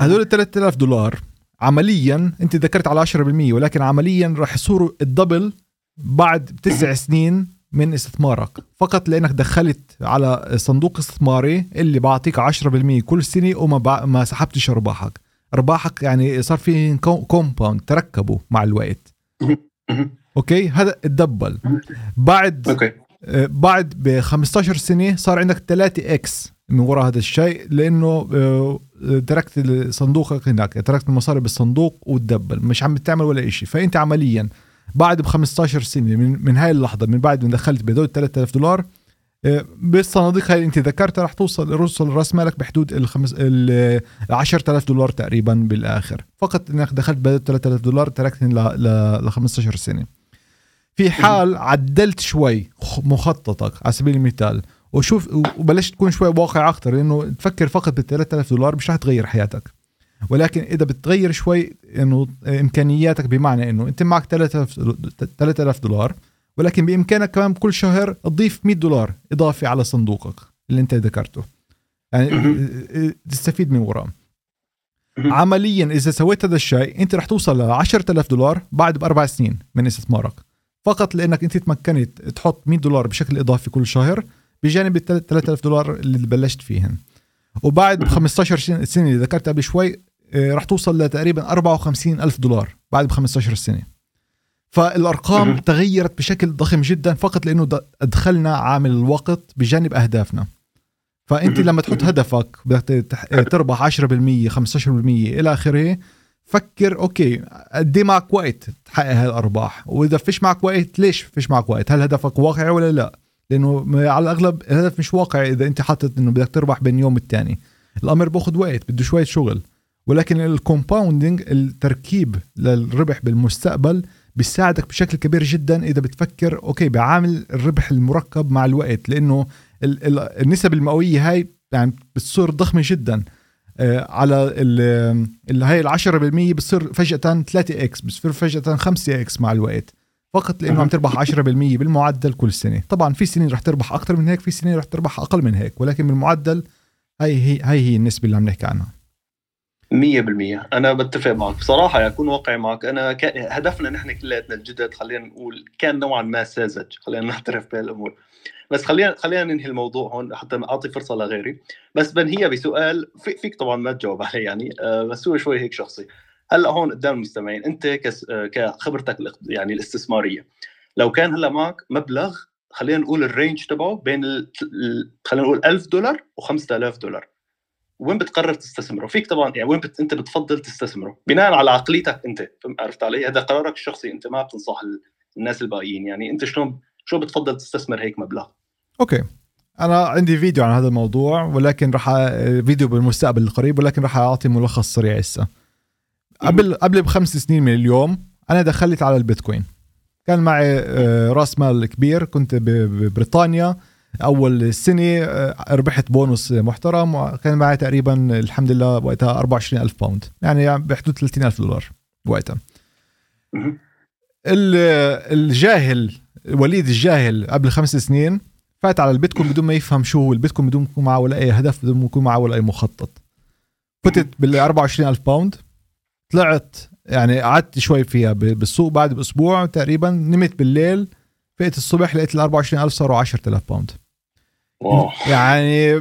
هدول ال 3000 دولار عمليا أنت ذكرت على 10% ولكن عمليا راح يصيروا ال double بعد تسع (coughs) سنين من استثمارك. فقط لأنك دخلت على صندوق استثماري اللي بعطيك 10% كل سنة وما بع... ما سحبتش أرباحك. أرباحك يعني صار في compound تركبوا مع الوقت. (laughs) okay؟ هذا ال double. بعد okay. (laughs) آه، بعد ب 15 سنة صار عندك 3 X من وراء هذا الشيء لأنه آه، تركت صندوقك هناك تركت المصاري بالصندوق وتدبل مش عم تعمل ولا شيء فأنت عمليا بعد ب 15 سنة من, من هاي اللحظة من بعد ما دخلت بهدول 3000 دولار آه، بالصناديق هاي اللي انت ذكرتها رح توصل توصل رأس مالك بحدود الخمس ال 10000 دولار تقريبا بالآخر. فقط إنك دخلت ب 3000 دولار تركتهم ل 15 سنة. في حال عدلت شوي مخططك على سبيل المثال وشوف وبلشت تكون شوي واقع أكثر لأنه تفكر فقط بال 3000 دولار مش رح تغير حياتك. ولكن إذا بتغير شوي إنه إمكانياتك بمعنى إنه أنت معك 3000 3000 دولار ولكن بإمكانك كمان كل شهر تضيف 100 دولار اضافي على صندوقك اللي أنت ذكرته. يعني تستفيد من وراه عمليا إذا سويت هذا الشيء أنت رح توصل ل 10000 دولار بعد بأربع سنين من استثمارك. فقط لأنك أنت تمكنت تحط 100 دولار بشكل إضافي كل شهر بجانب ال 3000 دولار اللي بلشت فيهن. وبعد ب 15 سنة اللي ذكرت قبل شوي رح توصل لتقريبا 54 ألف دولار بعد ب 15 سنة. فالأرقام تغيرت بشكل ضخم جدا فقط لأنه أدخلنا عامل الوقت بجانب أهدافنا. فأنت لما تحط هدفك بدك تربح 10% 15% إلى آخره فكر okay قد إيه معك وقت تحقق هاي الارباح وإذا فيش معك وقت ليش فيش معك وقت؟ هل هدفك واقعي ولا لا؟ لأنه على الأغلب الهدف مش واقعي إذا أنت حاطط إنه بدك تربح بين يوم والثاني الأمر بأخذ وقت بده شوية شغل. ولكن ال compounding التركيب للربح بالمستقبل بيساعدك بشكل كبير جدا إذا بتفكر okay بعامل الربح المركب مع الوقت لأنه النسب المئوية هاي يعني بتصير ضخمة جدا. آه، على اللي هاي ال 10% بتصير فجأة 3 X بتصير فجأة 5 X مع الوقت. فقط لأنه عم تربح 10% بالمعدل كل سنة. طبعا في سنين رح تربح أكثر من هيك في سنين رح تربح أقل من هيك ولكن بالمعدل هاي هي هاي هي النسبة اللي عم نحكي عنها. مية بالمية. أنا بتفق معك. بصراحة أكون واقعي معك. أنا ك... هدفنا نحن كلياتنا الجدد خلينا نقول كان نوعا ما ساذج. خلينا نعترف بهالأمور بس خلينا خلينا ننهي الموضوع هون حتى أعطي فرصة لغيري. بس بنهيها بسؤال في فيك طبعا ما تجاوب عليه يعني. آه، بس هو شوي هيك شخصي. هلأ هون قدام المستمعين أنت كس... كخبرتك يعني الاستثمارية. لو كان هلأ معك مبلغ خلينا نقول ال range تبعه بين ال... خلينا نقول 1000 دولار و5000 دولار. وين بتقرر تستثمره؟ فيك طبعا يعني وين بت... أنت بتفضل تستثمره؟ بناء على عقليتك أنت عرفت علي؟ هذا قرارك الشخصي أنت ما بتنصح الناس الباقيين. يعني أنت شلون شو بتفضل تستثمر هيك مبلغ؟ Okay. أنا عندي فيديو عن هذا الموضوع ولكن راح فيديو بالمستقبل القريب ولكن راح أعطي ملخص سريع هسه. قبل قبل بخمس سنين من اليوم أنا دخلت على البيتكوين. كان معي آه، راس مال كبير كنت ببريطانيا أول سنة آه، ربحت بونص محترم وكان معي تقريبا الحمد لله وقتها 24 ألف pound يعني بحدود 30 ألف دولار وقتها. الجاهل وليد الجاهل قبل خمس سنين فات على البيتكوين بدون ما يفهم شو هو. البيتكوين بدون يكون معه ولا أي هدف بدون يكون معه ولا أي مخطط. فتت بال 24 ألف pound طلعت يعني قعدت شوي فيها بالسوق بعد بأسبوع تقريبا. نمت بالليل فقت الصبح لقيت ال 24000 صاروا 10000 pound wow. يعني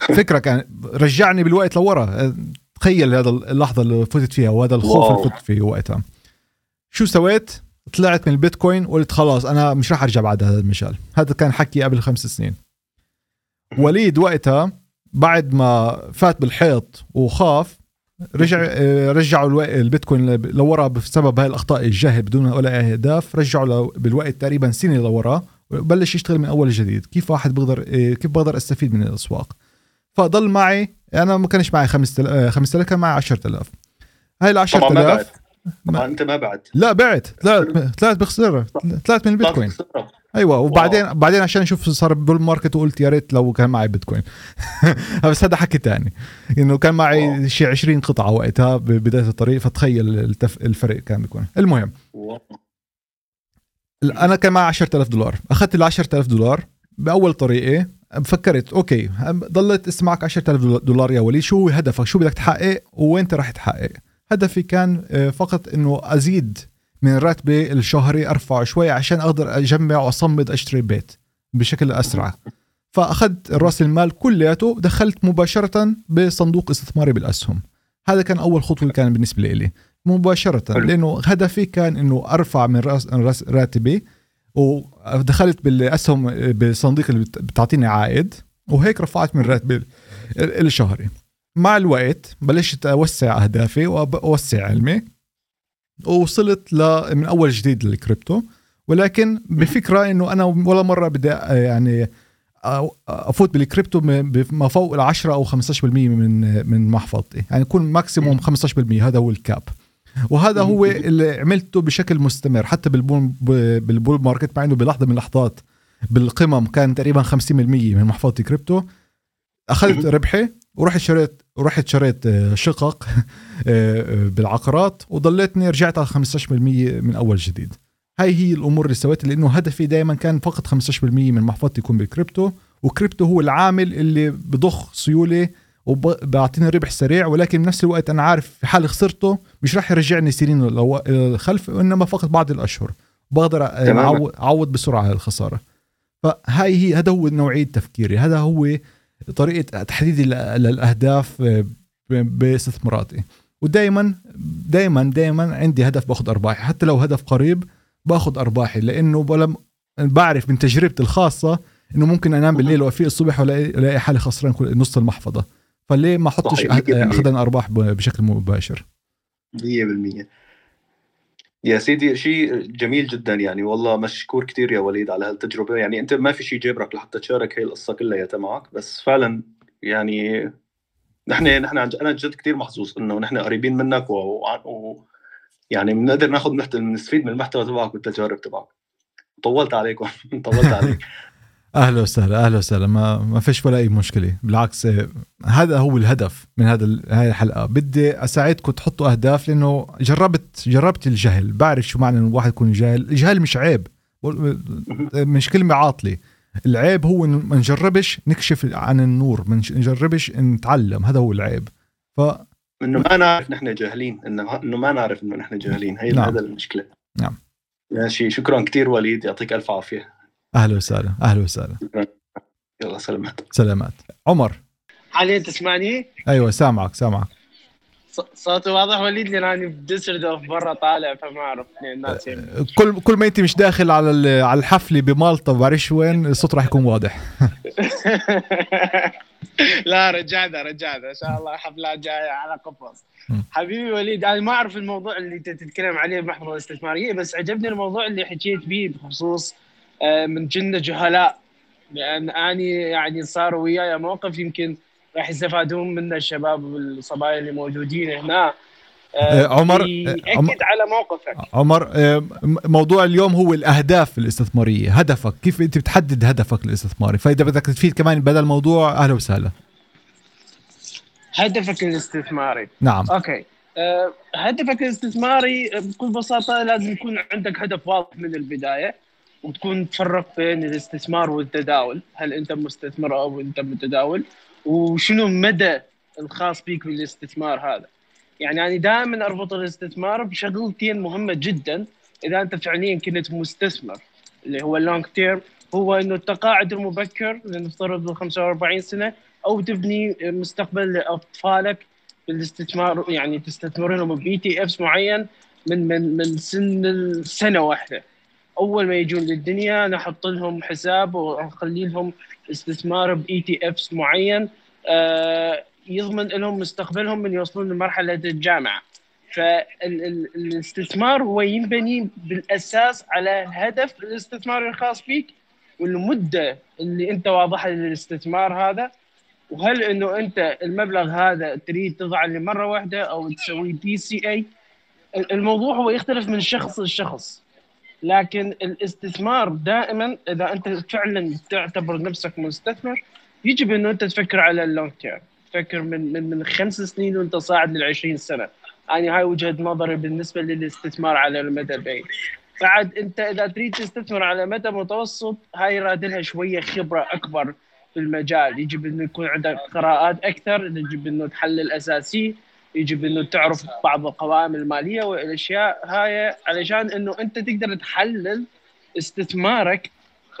فكرة كان رجعني بالوقت لورا. تخيل هذا اللحظة اللي فتت فيها وهذا الخوف اللي فتت فيه وقتها. شو سويت؟ طلعت من البيتكوين وقلت خلاص أنا مش راح أرجع بعد هذا المجال هذا كان حكي قبل خمس سنين. وليد وقتها بعد ما فات بالحيط وخاف رجع رجعوا البيتكوين لورا بسبب هاي الأخطاء الجاهل بدون ولا أهداف. رجعوا بالوقت تقريبا سنة لورا. وبلش يشتغل من أول جديد. كيف واحد بقدر آه، كيف بقدر أستفيد من الأسواق؟ فضل معي أنا ما كانش معي 5000 5000 كان معي 10000 هاي ال 10000 طبعا أنت ما بعت. لا بعت. طلعت طلعت بخسارة. طلعت من البيتكوين. أيوه وبعدين wow. بعدين عشان أشوف صار بال market وقلت يا ريت لو كان معي بيتكوين. (laughs) بس هذا حكي تاني. إنه كان معي شيء 20 قطعة وقتها ببدايه الطريق فتخيل التف... الفرق كان بيكون. المهم. wow. أنا كان معي 10000 دولار. أخذت ال 10000 دولار بأول طريقة فكرت okay ضلت معك 10000 دولار يا وليد شو هدفك؟ شو بدك تحقق؟ وين أنت راح تحقق؟ هدفي كان آه، فقط إنه أزيد من راتبي الشهري أرفعه شوي عشان أقدر أجمع وأصمد أشتري بيت بشكل أسرع. فأخذت رأس المال كلياته دخلت مباشرة بصندوق استثماري بالأسهم. هذا كان أول خطوة كان بالنسبة لي. مباشرة حلو. لأنه هدفي كان إنه أرفع من راس راس- راتبي ودخلت بالأسهم بالصندوق اللي بت- بتعطيني عائد وهيك رفعت من راتبي ال- الشهري. مع الوقت بلشت أوسع أهدافي وأوسع علمي ووصلت ل من أول جديد للكريبتو. ولكن بفكرة إنه أنا ولا مرة بدي يعني أفوت بالكريبتو م- بما فوق ال 10 أو 15% من من محفظتي. يعني يكون maximum 15% هذا هو ال cap. وهذا هو اللي عملته بشكل مستمر. حتى بال bull بال bull market مع إنه بلحظة من اللحظات بالقمم كان تقريبا 50% من محفظتي كريبتو. أخذت ربحي ورحت شريت ورحت شريت آه، شقق (laughs) آه، آه، بالعقارات وضليتني رجعت على 15% من أول جديد. هاي هي الأمور اللي سويتها لأنه هدفي دائما كان فقط 15% من محفظتي يكون بال crypto و crypto هو العامل اللي بضخ سيولة وبعطيني ربح سريع ولكن بنفس الوقت أنا عارف في حال خسرته مش راح يرجعني سنين للخلف وإنما فقط بعض الأشهر. بقدر. أعوض بسرعة الخسارة. فهاي هي هذا هو نوعية تفكيري. هذا هو طريقة تحديدي لل- للاهداف آه، باستثماراتي ودائما دائما دائما عندي هدف باخذ أرباحي. حتى لو هدف قريب باخذ أرباحي لأنه بلم بعرف من تجربتي الخاصة إنه ممكن أنام بالليل وأفيق الصبح وألاقي ألاقي حالي خسران كل- نص المحفظة. فليه ما احطش. اخذ أرباح بشكل مباشر؟ 100% يا سيدي شيء جميل جدا يعني. والله مشكور كثير يا وليد على هالتجربة. يعني أنت ما في شيء جبرك لحتى تشارك هي القصة كلها معك بس فعلا يعني نحن نحن عن- أنا جد كثير محظوظ إنه نحن قريبين منك و, و... يعني بنقدر ناخذ. نستفيد من المحتوى تبعك والتجارب تبعك. طولت عليكم. (laughs) طولت عليك. أهلا وسهلا أهلا وسهلا. ما ما فيش ولا أي مشكلة. بالعكس هذا هو الهدف من هذا هاي الحلقة. بدي أساعدكم تحطوا أهداف لأنه جربت جربت الجهل. بعرف شو معنى الواحد يكون جاهل. الجهل مش عيب. مش كلمة عاطلة. العيب هو إنه ما نجربش نكشف عن النور ما نجربش نتعلم. هذا هو العيب. ف إنه ما نعرف نحن جاهلين. انه إنه ما نعرف إنه نحن جاهلين. هي نعم. هذا المشكلة. نعم. ماشي. شكرا كثير وليد. يعطيك ألف عافية. أهلا وسهلا أهلا وسهلا. يلا سلامات. سلامات. عمر. حاليا تسمعني؟ أيوه سامعك سامعك. ص- صوتي واضح وليد؟ لأن أنا بديسلدورف برا طالع فما أعرف الناس يعني. كل كل ما انت مش داخل على ال- على الحفلة بمالطا بعرفش وين الصوت راح يكون واضح. (laughs) لا رجعنا رجعنا إن شاء الله حفلات جاية على قفص. حبيبي وليد أنا ما أعرف الموضوع اللي أنت تتكلم عليه بمحفظة الاستثمارية بس عجبني الموضوع اللي حكيت به بخصوص من جنة جهلاء. لأن أني يعني صار وياي موقف يمكن راح يستفادون منه الشباب والصبايا اللي موجودين هنا. آه، عمر- آه، عمر- على موقفك. عمر آه، موضوع اليوم هو الأهداف الاستثمارية. هدفك كيف أنت بتحدد هدفك الاستثماري؟ فإذا بدك تفيد كمان بدل الموضوع أهلا وسهلا. هدفك الاستثماري. نعم. Okay. هدفك الاستثماري بكل بساطة لازم يكون عندك هدف واضح من البداية. وتكون تفرق بين الاستثمار والتداول. هل أنت مستثمر أو أنت متداول؟ وشنو مدى الخاص بيك بالاستثمار هذا؟ يعني أنا دائما أربط الاستثمار بشغلتين مهمة جدا. إذا أنت فعليا كنت مستثمر اللي هو ال long term هو إنه التقاعد المبكر لنفترض بال 45 سنة أو تبني مستقبل لاطفالك بالاستثمار يعني تستثمر لهم ب ETFs معين من من من سن السنة واحدة. أول ما يجون للدنيا نحط لهم حساب ونخلي لهم استثمار ب ETFs معين آه يضمن لهم مستقبلهم من يوصلون لمرحلة الجامعة. فالاستثمار هو ينبني بالأساس على الهدف الاستثماري الخاص فيك والمدة اللي أنت واضعها للاستثمار هذا. وهل إنه أنت المبلغ هذا تريد تضعه لمرة واحدة أو تسوي DCA الموضوع هو يختلف من شخص لشخص. لكن الاستثمار دائما إذا أنت فعلا تعتبر نفسك مستثمر يجب إنه أنت تفكر على ال long term تفكر من من من خمس سنين وأنت صاعد لل 20 سنة. يعني هاي وجهة نظري بالنسبة للاستثمار على المدى البعيد. بعد أنت إذا تريد تستثمر على مدى متوسط هاي راد لها شوية خبرة أكبر في المجال. يجب إنه يكون عندك قراءات أكثر يجب إنه تحلل أساسي. يجب إنه تعرف بعض القوائم المالية والأشياء هاي علشان إنه أنت تقدر تحلل استثمارك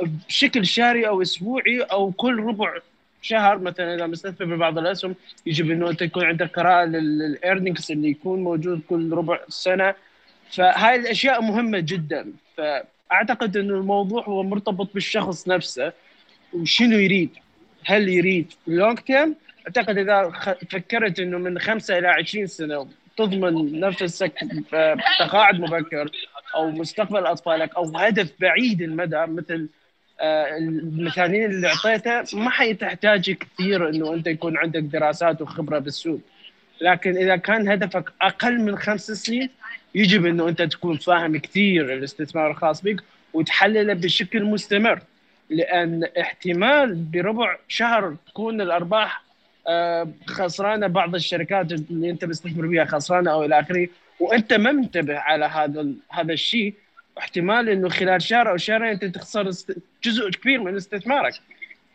بشكل شهري أو أسبوعي أو كل ربع شهر. مثلا إذا مستثمر ببعض الأسهم يجب إنه أنت يكون عندك قراءة للايرنينجز اللي يكون موجود كل ربع سنة. فهاي الأشياء مهمة جدا. فأعتقد إنه الموضوع هو مرتبط بالشخص نفسه وشنو يريد هل يريد لونج تيرم أعتقد إذا فكرت إنه من خمسة إلى 20 سنة تضمن نفسك تقاعد مبكر أو مستقبل أطفالك أو هدف بعيد المدى مثل آه، المثالين اللي أعطيته ما حتحتاج كثير إنه أنت يكون عندك دراسات وخبرة بالسوق. لكن إذا كان هدفك أقل من خمس سنين يجب إنه أنت تكون فاهم كثير الاستثمار الخاص بك وتحلله بشكل مستمر. لأن احتمال بربع شهر تكون الأرباح خسرانة بعض الشركات اللي أنت مستثمر فيها خسرانة أو إلى آخره. وأنت ما منتبه على هذا هذا الشيء احتمال إنه خلال شهر أو شهرين أنت تخسر جزء كبير من استثمارك.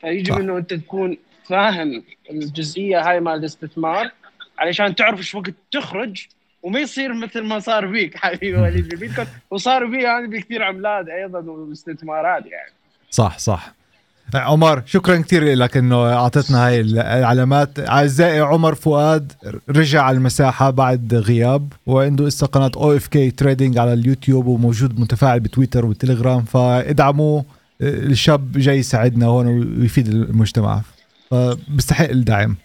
فيجب. إنه أنت تكون فاهم الجزئية هاي مال الاستثمار علشان تعرف إيش وقت تخرج وما يصير مثل ما صار فيك حبيبي (laughs) وليد وصار في يعني بكثير عملات أيضا واستثمارات يعني. صح صح. عمر شكرا كثير لك إنه أعطيتنا هاي العلامات. أعزائي عمر فؤاد رجع على المساحة بعد غياب وعنده لسه قناة OFK Trading على اليوتيوب وموجود متفاعل بتويتر والتليجرام فادعموا الشاب جاي يساعدنا هون ويفيد المجتمع. فبيستحق الدعم.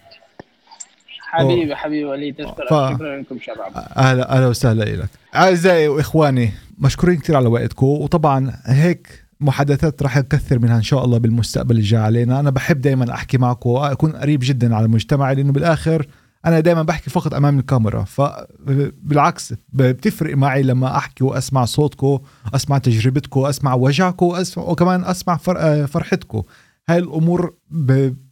حبيبي حبيبي وليد ف... شكرا لكم شباب. أهلا أهلا وسهلا لك أعزائي وإخواني مشكورين كثير على وقتكم وطبعا هيك محادثات راح نكثر منها إن شاء الله بالمستقبل الجاي علينا. أنا بحب دائما أحكي معكم وأكون قريب جدا على المجتمع لأنه بالآخر أنا دائما بحكي فقط أمام الكاميرا. فبالعكس بتفرق معي لما أحكي وأسمع صوتكم أسمع تجربتكم أسمع وجعكم وكمان أسمع فرحتكم هاي الأمور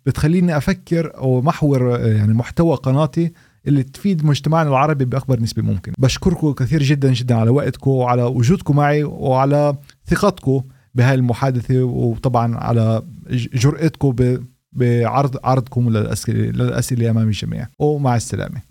بتخليني أفكر أو محور يعني محتوى قناتي اللي تفيد مجتمعنا العربي بأكبر نسبة ممكن. بشكركم كثير جدا جدا على وقتكم وعلى وجودكم معي وعلى ثقتكم بهاي المحادثه وطبعا على جرأتكم بعرض عرضكم للأسئلة للأسئلة أمام الجميع. ومع السلامة.